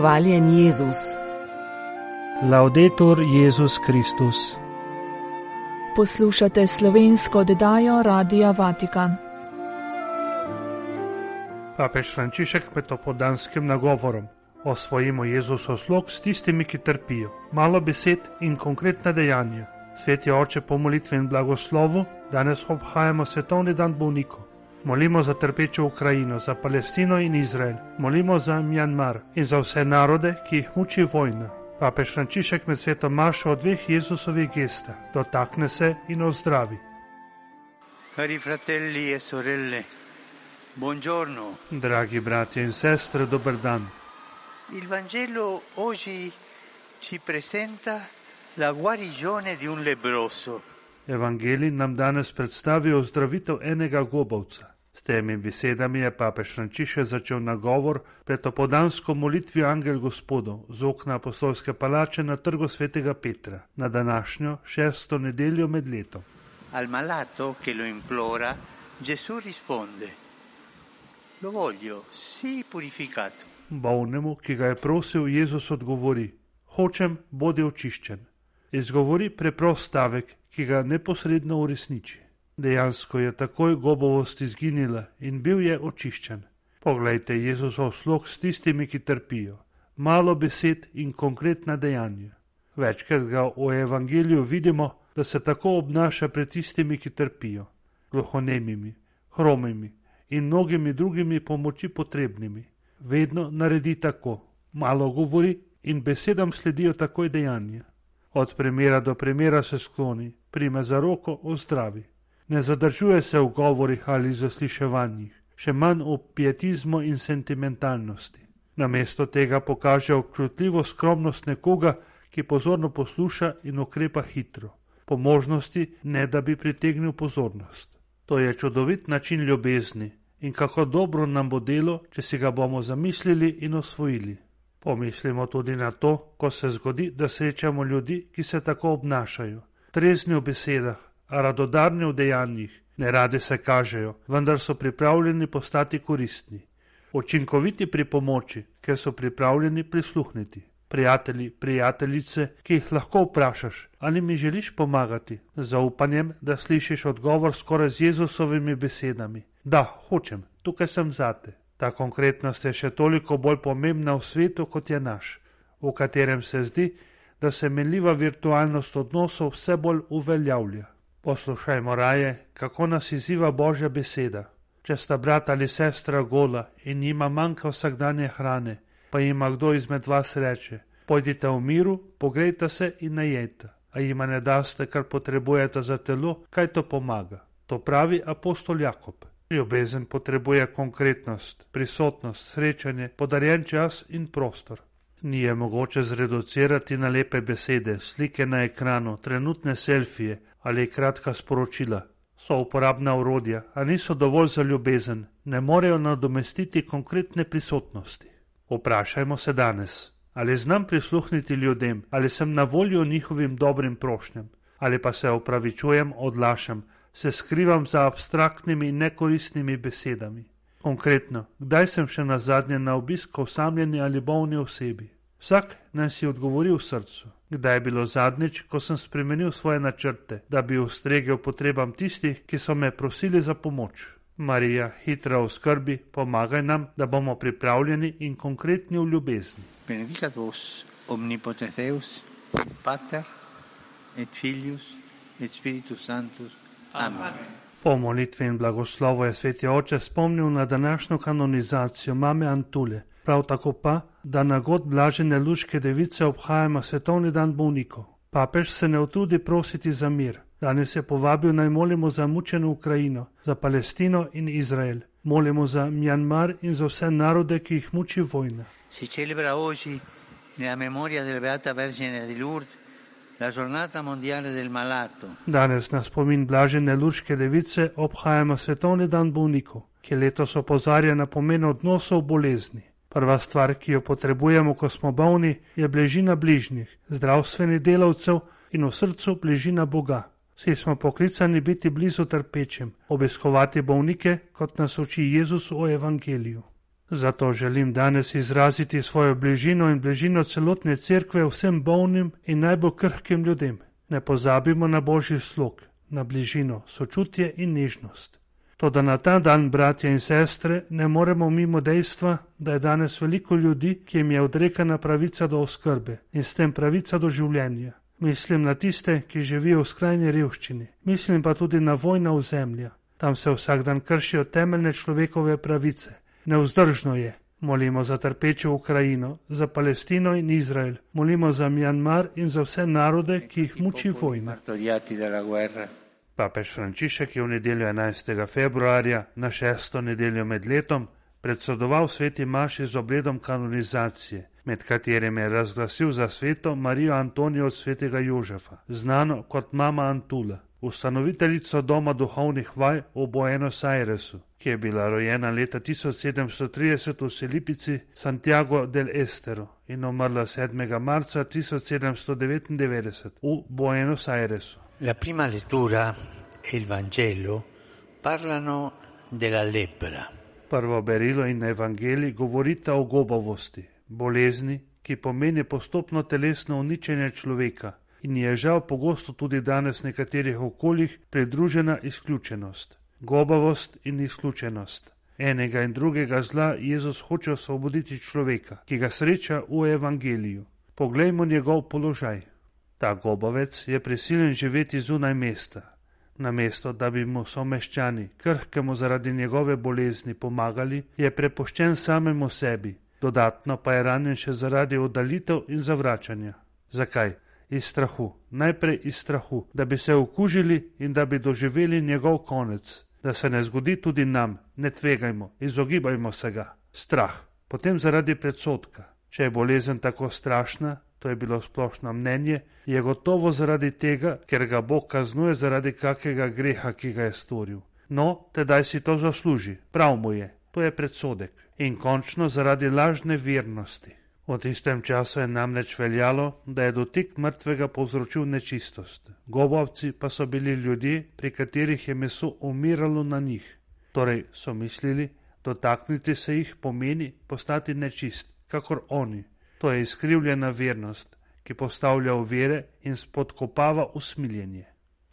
Hvaljen Jezus. Laudetur Jezus Kristus. Poslušate slovensko oddajo Radia Vatikan. Papež Frančišek med opodanskim nagovorom osvojimo Jezuso slog s tistimi, ki trpijo. Malo besed in konkretna dejanja. Sveti oče po molitvi in blagoslovu, danes obhajamo svetovni dan bolnikov. Molimo za trpečo Ukrajino, za Palestino in Izrael, molimo za Mjanmar in za vse narode, ki jih muči vojna. Papež Frančišek med svetom maša o dveh Jezusovih gestah, dotakne se in ozdravi. Cari fratelli e sorelle, buongiorno. Dragi bratje in sestre, dober dan. Il Vangelo oggi ci presenta la guarigione di un lebroso. Evangelij nam danes predstavi ozdravitev enega gobovca. S temi besedami je papež Frančišek začel nagovor pred opodansko molitvijo Angel Gospodov z okna apostolske palače na trgu svetega Petra na današnjo šesto nedeljo med letom. Al malato che lo implora, Gesù risponde, lo voglio, sii purificato. Bolnemu, ki ga je prosil, Jezus odgovori: Hočem, bodi očiščen. Izgovori preprost stavek, ki ga neposredno uresniči. Dejansko je takoj gobovost izginila in bil je očiščen. Poglejte Jezusov slog s tistimi, ki trpijo. Malo besed in konkretna dejanja. Večkrat ga v evangeliju vidimo, da se tako obnaša pred tistimi, ki trpijo, gluhonemimi, hromimi in mnogimi drugimi pomoči potrebnimi. Vedno naredi tako, malo govori in besedam sledijo takoj dejanja. Od primera do primera se skloni, prime za roko, ozdravi. Ne zadržuje se v govorih ali zasliševanjih, še manj v pietizmu in sentimentalnosti. Namesto tega pokaže občutljivo skromnost nekoga, ki pozorno posluša in ukrepa hitro, po možnosti ne da bi pritegnil pozornost. To je čudovit način ljubezni in kako dobro nam bo delo, če si ga bomo zamislili in osvojili. Pomislimo tudi na to, ko se zgodi, da srečamo ljudi, ki se tako obnašajo, trezni v besedah, radodarni v dejanjih, ne rade se kažejo, vendar so pripravljeni postati koristni. Učinkoviti pri pomoči, ker so pripravljeni prisluhniti. Prijatelji, prijateljice, ki jih lahko vprašaš, ali mi želiš pomagati, zaupanjem, da slišiš odgovor skoraj z Jezusovimi besedami. Da, hočem, tukaj sem zate. Ta konkretnost je še toliko bolj pomembna v svetu, kot je naš, v katerem se zdi, da se menljiva virtualnost odnosov vse bolj uveljavlja. Poslušajmo raje, kako nas izziva Božja beseda. Če sta brat ali sestra gola in jima manjka vsakdanje hrane, pa jima kdo izmed vas reče: Pojdite v miru, pogrejte se in najete, a jima ne daste, kar potrebujete za telo, kaj to pomaga. To pravi apostol Jakob. Ljubezen potrebuje konkretnost, prisotnost, srečanje, podarjen čas in prostor. Ni je mogoče zreducirati na lepe besede, slike na ekranu, trenutne selfije ali kratka sporočila. So uporabna urodja, a niso dovolj za ljubezen, ne morejo nadomestiti konkretne prisotnosti. Vprašajmo se danes, ali znam prisluhniti ljudem, ali sem na voljo njihovim dobrim prošnjam, ali pa se opravičujem, odlašam, se skrivam za abstraktnimi in nekoristnimi besedami. Konkretno, kdaj sem še na zadnje na obisk osamljeni ali bolni osebi? Vsak naj si odgovori v srcu, kdaj je bilo zadnjič, ko sem spremenil svoje načrte, da bi ustregel potrebam tistih, ki so me prosili za pomoč. Marija, hitra v skrbi, pomagaj nam, da bomo pripravljeni in konkretni v ljubezni. Benedicat vos omnipotens Deus, Pater et Filius et Spiritus Sanctus. Amen. Po molitvi in blagoslovu je sveti oče spomnil na današnjo kanonizacijo mame Antule, prav tako pa, da na god blažene luške device obhajamo svetovni dan bolnikov. Papež se ne utrudi prositi za mir. Danes je povabil naj molimo za mučeno Ukrajino, za Palestino in Izrael. Molimo za Mjanmar in za vse narode, ki jih muči vojna. Si celebra oggi, nella memoria della Beata Vergine di Lourdes, la giornata mondiale del malato. Danes na spomin blažene luške device obhajamo svetovni dan bolnikov, ki letos opozarja na pomen odnosov bolezni. Prva stvar, ki jo potrebujemo, ko smo bolni, je bližina bližnjih, zdravstvenih delavcev in v srcu bližina Boga. Vsi smo poklicani biti blizu trpečim, obiskovati bolnike, kot nas uči Jezus v Evangeliju. Zato želim danes izraziti svojo bližino in bližino celotne cerkve vsem bolnim in najbolj krhkim ljudem. Ne pozabimo na božji slog, na bližino, sočutje in nežnost. Toda na ta dan, bratje in sestre, ne moremo mimo dejstva, da je danes veliko ljudi, ki jim je odrekana pravica do oskrbe in s tem pravica do življenja. Mislim na tiste, ki živijo v skrajni revščini, mislim pa tudi na vojna ozemlja. Tam se vsak dan kršijo temeljne človekove pravice. Neuzdržno je. Molimo za trpečo Ukrajino, za Palestino in Izrael, molimo za Mjanmar in za vse narode, ki jih muči vojna. Papež Frančišek je v nedeljo 11. februarja na šesto nedeljo med letom predsedoval sveti Maši z obredom kanonizacije, med katerim je razglasil za sveto Marijo Antonijo od svetega Jožefa, znano kot mama Antula, ustanoviteljico doma duhovnih vaj v Buenos Airesu, ki je bila rojena leta 1730 v Selipici Santiago del Estero in umrla 7. marca 1799 v Buenos Airesu. La prima lettura e il Vangelo parlano della lebbra. Prvo berilo in evangeli govorita o gobavosti, bolezni, ki pomeni postopno telesno uničenje človeka in je žal pogosto tudi danes v nekaterih okoljih pridružena izključenost. Gobavost in izključenost. Enega in drugega zla Jezus hoče osvoboditi človeka, ki ga sreča v evangeliju. Poglejmo njegov položaj. Ta gobavec je prisiljen živeti zunaj mesta. Namesto, da bi mu someščani, krhkemu zaradi njegove bolezni, pomagali, je prepoščen samemu sebi, dodatno pa je ranjen še zaradi oddalitev in zavračanja. Zakaj? Iz strahu, najprej iz strahu, da bi se okužili in da bi doživeli njegov konec, da se ne zgodi tudi nam, ne tvegajmo, izogibajmo se ga. Strah, potem zaradi predsotka. Če je bolezen tako strašna, to je bilo splošno mnenje, je gotovo zaradi tega, ker ga Bog kaznuje zaradi kakega greha, ki ga je storil. No, tedaj si to zasluži, prav mu je, to je predsodek. In končno zaradi lažne vernosti. V tistem času je namreč veljalo, da je dotik mrtvega povzročil nečistost. Gobavci pa so bili ljudje, pri katerih je meso umiralo na njih. Torej so mislili, dotakniti se jih pomeni postati nečist, kakor oni. To je izkrivljena vernost, ki postavlja ovire in spodkopava usmiljenje.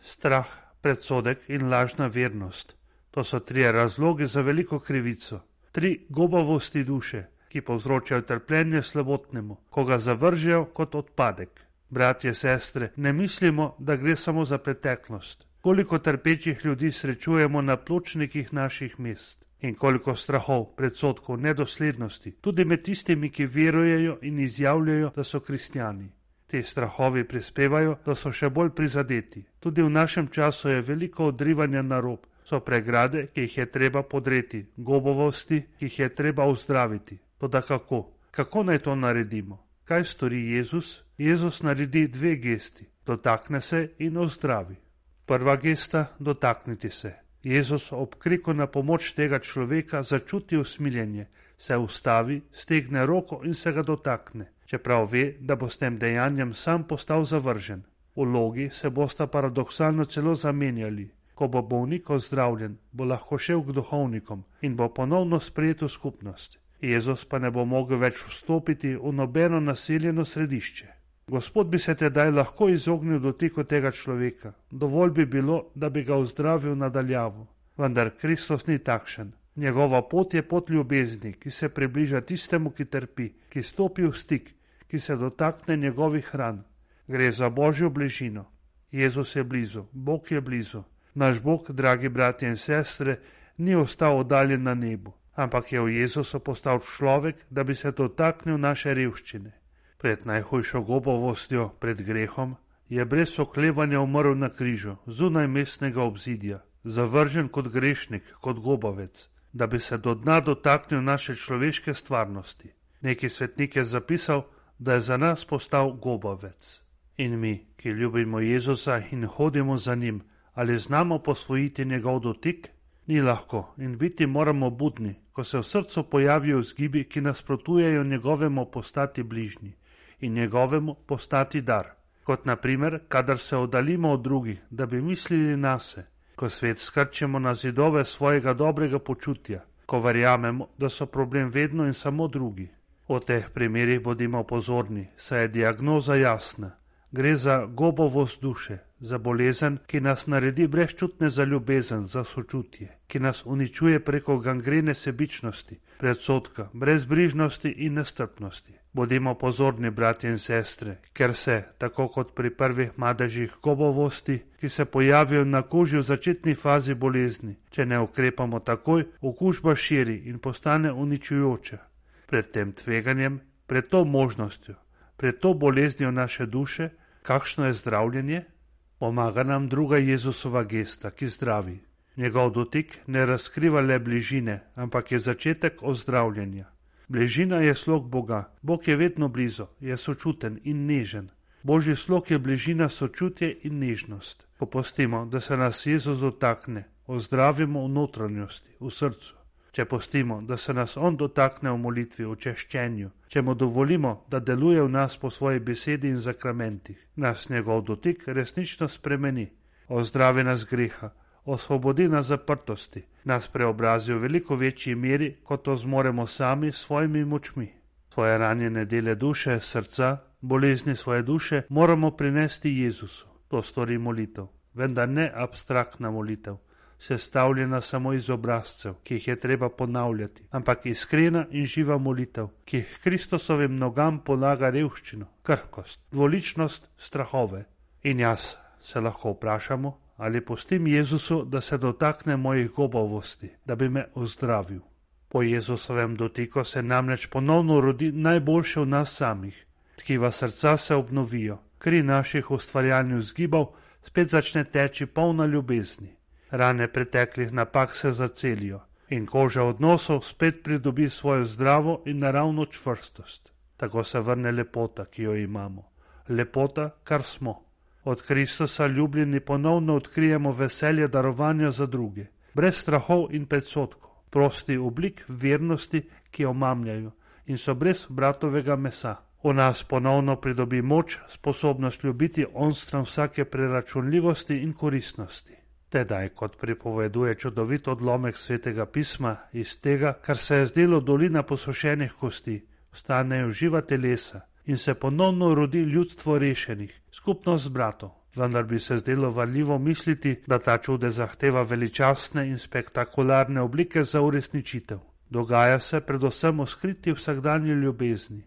Strah, predsodek in lažna vernost. To so tri razloge za veliko krivico, tri gobavosti duše, ki povzročajo trpljenje slabotnemu, ko ga zavržejo kot odpadek. Bratje, sestre, ne mislimo, da gre samo za preteklost. Koliko trpečih ljudi srečujemo na pločnikih naših mest in koliko strahov, predsotkov, nedoslednosti, tudi med tistimi, ki verujejo in izjavljajo, da so kristijani. Te strahovi prispevajo, da so še bolj prizadeti. Tudi v našem času je veliko odrivanja na rob, so pregrade, ki jih je treba podreti, gobovosti, ki jih je treba uzdraviti. Toda kako? Kako naj to naredimo? Kaj stori Jezus? Jezus naredi dve gesti: dotakne se in ozdravi. Prva gesta: dotakniti se. Jezus ob kriku na pomoč tega človeka začuti usmiljenje, se ustavi, stegne roko in se ga dotakne, čeprav ve, da bo s tem dejanjem sam postal zavržen. Vlogi se bosta paradoksalno celo zamenjali. Ko bo bolnik ozdravljen, bo lahko šel k duhovnikom in bo ponovno sprejet v skupnost. Jezus pa ne bo mogel več vstopiti v nobeno naseljeno središče. Gospod bi se tedaj lahko izognil dotiku tega človeka, dovolj bi bilo, da bi ga ozdravil nadaljavo. Vendar Kristus ni takšen. Njegova pot je pot ljubezni, ki se približa tistemu, ki trpi, ki stopi v stik, ki se dotakne njegovih ran. Gre za božjo bližino. Jezus je blizu, Bog je blizu. Naš Bog, dragi bratje in sestre, ni ostal oddaljen na nebu, ampak je v Jezusu postal človek, da bi se dotaknil naše revščine pred najhujšo gobovostjo, pred grehom, je brez oklevanja umrl na križu, zunaj mestnega obzidja, zavržen kot grešnik, kot gobavec, da bi se do dna dotaknil naše človeške stvarnosti. Neki svetnik je zapisal, da je za nas postal gobavec. In mi, ki ljubimo Jezusa in hodimo za njim, ali znamo posvojiti njegov dotik? Ni lahko in biti moramo budni, ko se v srcu pojavijo zgibi, ki nasprotujejo njegovemu postati bližnji in njegovemu postati dar, kot naprimer, kadar se oddalimo od drugih, da bi mislili na se, ko svet skrčemo na zidove svojega dobrega počutja, ko verjamemo, da so problem vedno in samo drugi. V teh primerih bodimo pozorni, saj je diagnoza jasna. Gre za gobovost duše, za bolezen, ki nas naredi brezčutne za ljubezen, za sočutje, ki nas uničuje preko gangrene sebičnosti, predsotka, brezbrižnosti in nestrpnosti. Bodimo pozorni, bratje in sestre, ker se, tako kot pri prvih madežih gobovosti, ki se pojavijo na koži v začetni fazi bolezni, če ne ukrepamo takoj, okužba širi in postane uničujoča. Pred tem tveganjem, pred to možnostjo, pred to boleznijo naše duše, kakšno je zdravljenje? Pomaga nam druga Jezusova gesta, ki zdravi. Njegov dotik ne razkriva le bližine, ampak je začetek ozdravljenja. Bližina je slog Boga, Bog je vedno blizu, je sočuten in nežen. Božji slog je bližina sočutje in nežnost. Ko postimo, da se nas Jezus dotakne, ozdravimo v notranjosti, v srcu. Če postimo, da se nas On dotakne v molitvi, v češčenju, če mu dovolimo, da deluje v nas po svoji besedi in zakramentih, nas njegov dotik resnično spremeni, ozdravi nas greha, osvobodi nas zaprtosti, nas preobrazi v veliko večji meri, kot to zmoremo sami s svojimi močmi. Svoje ranjene dele duše, srca, bolezni svoje duše moramo prinesti Jezusu. To stori molitev, vendar ne abstraktna molitev sestavljena samo iz obrazcev, ki jih je treba ponavljati, ampak iskrena in živa molitev, ki Kristusovim nogam polaga revščino, krhkost, dvoličnost, strahove. In jaz se lahko vprašamo, ali pustim Jezusu, da se dotakne mojih gobovosti, da bi me ozdravil. Po Jezusovem dotiku se namreč ponovno rodi najboljše v nas samih, tkiva srca se obnovijo, kri naših ustvarjalnih zgibov spet začne teči polna ljubezni rane preteklih napak se zacelijo in koža odnosov spet pridobi svojo zdravo in naravno čvrstost. Tako se vrne lepota, ki jo imamo. Lepota, kar smo. Od Kristusa ljubljeni ponovno odkrijemo veselje darovanja za druge, brez strahov in predsotkov, prosti oblik vernosti, ki omamljajo in so brez bratovega mesa. V nas ponovno pridobi moč, sposobnost ljubiti onstran vsake preračunljivosti in koristnosti. Tedaj, kot pripoveduje čudovit odlomek svetega pisma, iz tega, kar se je zdelo dolina posušenih kosti, vstanejo živa telesa in se ponovno rodi ljudstvo rešenih, skupnost bratov. Vendar bi se zdelo valjivo misliti, da ta čude zahteva veličastne in spektakularne oblike za uresničitev. Dogaja se predvsem v skriti vsakdanji ljubezni,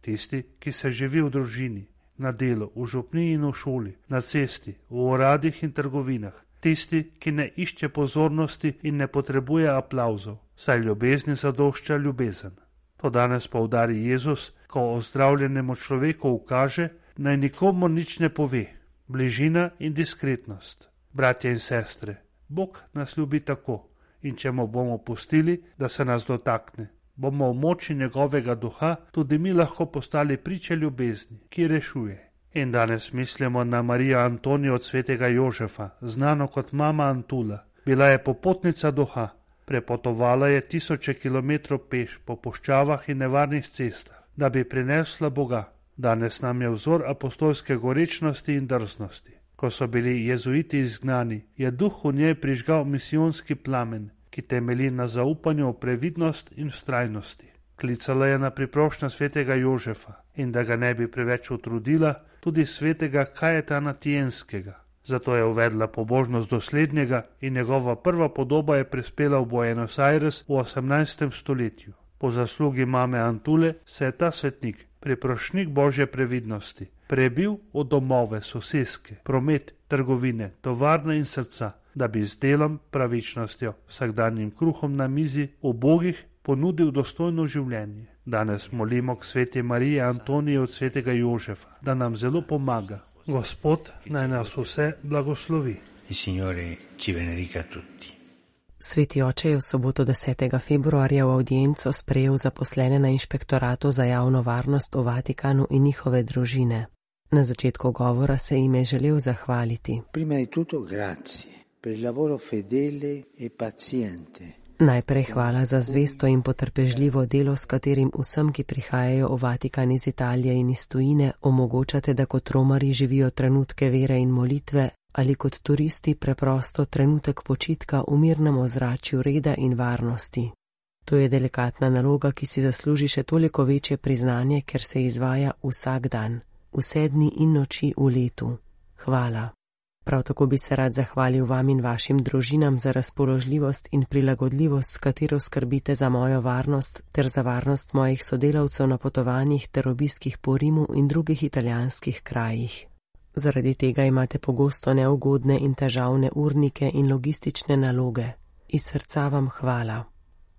tisti, ki se živi v družini, na delu, v župniji in v šoli, na cesti, v uradih in trgovinah, tisti, ki ne išče pozornosti in ne potrebuje aplauzov, saj ljubezni zadošča ljubezen. To danes poudari Jezus, ko ozdravljenemu človeku ukaže, naj nikomu nič ne pove. Bližina in diskretnost. Bratje in sestre, Bog nas ljubi tako in če mu bomo pustili, da se nas dotakne, bomo v moči njegovega duha tudi mi lahko postali priče ljubezni, ki rešuje. In danes mislimo na Marijo Antonijo od svetega Jožefa, znano kot mama Antula. Bila je popotnica duha, prepotovala je tisoče kilometrov peš po puščavah in nevarnih cestah, da bi prinesla Boga. Danes nam je vzor apostolske gorečnosti in drznosti. Ko so bili jezuiti izgnani, je duh v njej prižgal misijonski plamen, ki temeli na zaupanju v previdnost in vztrajnosti. Klicala je na priprošnjo svetega Jožefa in da ga ne bi preveč utrudila, tudi svetega Kajetana Tijenskega. Zato je uvedla pobožnost doslednjega in njegova prva podoba je prispela v Buenos Aires v 18. stoletju. Po zaslugi mame Antule se je ta svetnik, priprošnik božje previdnosti, prebil v domove, soseske, promet, trgovine, tovarne in srca, da bi z delom, pravičnostjo, vsakdanjim kruhom na mizi, ubogih ponudil dostojno življenje. Danes molimo k sveti Mariji Antoniji od svetega Jožefa, da nam zelo pomaga. Gospod naj nas vse blagoslovi. Sveti oče je v soboto 10. februarja v audienco sprejel zaposlene na inšpektoratu za javno varnost v Vatikanu in njihove družine. Na začetku govora se jim je želel zahvaliti. Prima di tutto grazie per il lavoro fedele e paziente Najprej hvala za zvesto in potrpežljivo delo, s katerim vsem, ki prihajajo v Vatikan iz Italije in iz tujine, omogočate, da kot romari živijo trenutke vere in molitve ali kot turisti preprosto trenutek počitka v mirnem ozračju reda in varnosti. To je delikatna naloga, ki si zasluži še toliko večje priznanje, ker se izvaja vsak dan, vse dni in noči v letu. Hvala. Prav tako bi se rad zahvalil vam in vašim družinam za razpoložljivost in prilagodljivost, s katero skrbite za mojo varnost ter za varnost mojih sodelavcev na potovanjih ter obiskih po Rimu in drugih italijanskih krajih. Zaradi tega imate pogosto neugodne in težavne urnike in logistične naloge. Iz srca vam hvala.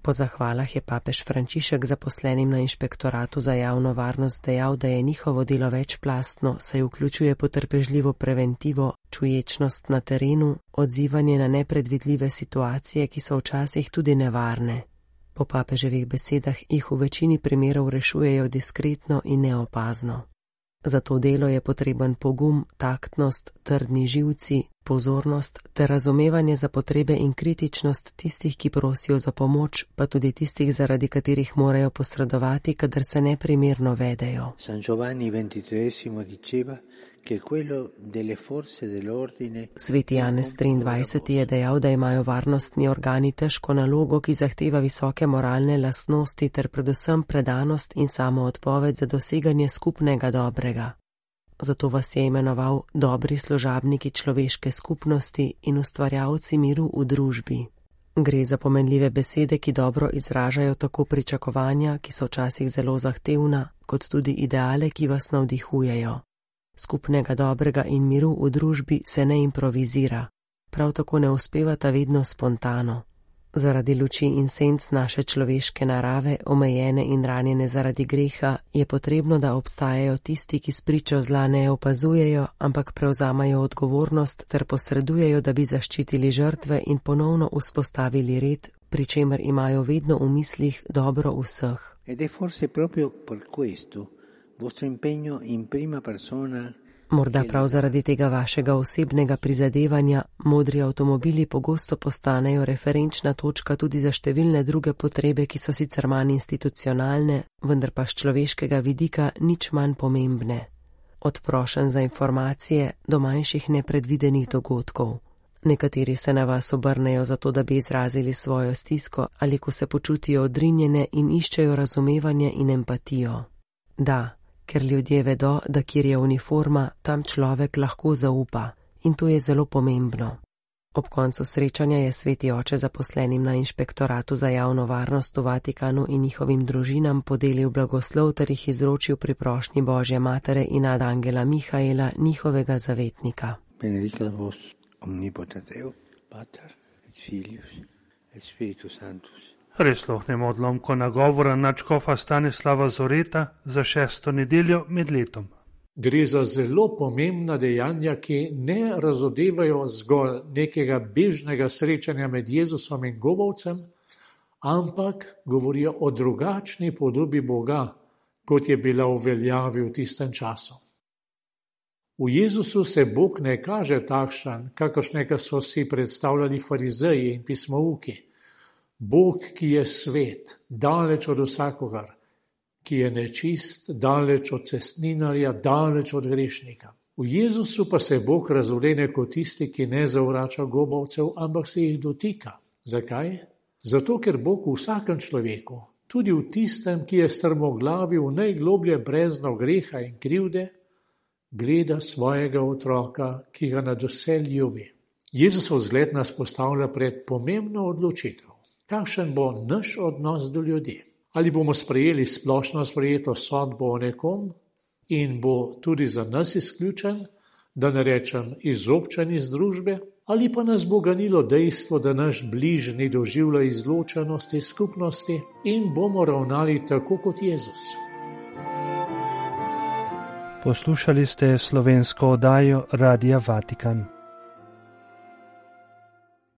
Po zahvalah je papež Frančišek zaposlenim na inšpektoratu za javno varnost dejal, da je njihovo delo večplastno, saj vključuje potrpežljivo preventivo, čuječnost na terenu, odzivanje na nepredvidljive situacije, ki so včasih tudi nevarne. Po papeževih besedah jih v večini primerov rešujejo diskretno in neopazno. Za to delo je potreben pogum, taktnost, trdni živci, pozornost ter razumevanje za potrebe in kritičnost tistih, ki prosijo za pomoč, pa tudi tistih, zaradi katerih morajo posredovati, kadar se neprimerno vedejo. Sveti Janez 23 je dejal, da imajo varnostni organi težko nalogo, ki zahteva visoke moralne lasnosti ter predvsem predanost in samo odpoved za doseganje skupnega dobrega. Zato vas je imenoval dobri služabniki človeške skupnosti in ustvarjalci miru v družbi. Gre za pomenljive besede, ki dobro izražajo tako pričakovanja, ki so včasih zelo zahtevna, kot tudi ideale, ki vas navdihujejo skupnega dobrega in miru v družbi se ne improvizira, prav tako ne uspevata vedno spontano. Zaradi luči in senc naše človeške narave, omejene in ranjene zaradi greha, je potrebno, da obstajajo tisti, ki spričo zla ne opazujejo, ampak prevzamajo odgovornost ter posredujejo, da bi zaščitili žrtve in ponovno vzpostavili red, pri čemer imajo vedno v mislih dobro vseh. Ed è forse proprio per questo Morda prav zaradi tega vašega osebnega prizadevanja modri avtomobili pogosto postanejo referenčna točka tudi za številne druge potrebe, ki so sicer manj institucionalne, vendar pa z človeškega vidika nič manj pomembne. Od prošen za informacije do manjših nepredvidenih dogodkov. Nekateri se na vas obrnejo zato, da bi izrazili svojo stisko ali ko se počutijo odrinjene in iščejo razumevanje in empatijo. Da, ker ljudje vedo, da kjer je uniforma, tam človek lahko zaupa in to je zelo pomembno. Ob koncu srečanja je sveti oče zaposlenim na inšpektoratu za javno varnost v Vatikanu in njihovim družinam podelil blagoslov ter jih izročil pri prošnji Božje matere in ad Angela Mihaela, njihovega zavetnika. Benedicat vos omnipotenteo, Pater et Filius et Spiritus Sanctus. Res lohnemo odlomko nagovora načkofa Stanislava Zoreta za šesto nedeljo med letom. Gre za zelo pomembna dejanja, ki ne razodevajo zgolj nekega bežnega srečanja med Jezusom in Gobovcem, ampak govorijo o drugačni podobi Boga, kot je bila v veljavi v tistem času. V Jezusu se Bog ne kaže takšen, kakršnega so si predstavljali farizeji in pismouki. Bog, ki je svet, daleč od vsakogar, ki je nečist, daleč od cestninarja, daleč od grešnika. V Jezusu pa se Bog razvlene kot tisti, ki ne zavrača gobovcev, ampak se jih dotika. Zakaj? Zato, ker Bog v vsakem človeku, tudi v tistem, ki je strmoglavi v najgloblje brezno greha in krivde, gleda svojega otroka, ki ga nad vse ljubi. Jezusov zgled nas postavlja pred pomembno odločitev kakšen bo naš odnos do ljudi. Ali bomo sprejeli splošno sprejeto sodbo o nekom in bo tudi za nas izključen, da ne rečem izobčen iz družbe, ali pa nas bo ganilo dejstvo, da naš bližnji doživlja izločenost iz skupnosti in bomo ravnali tako kot Jezus. Poslušali ste slovensko oddajo Radia Vatikan.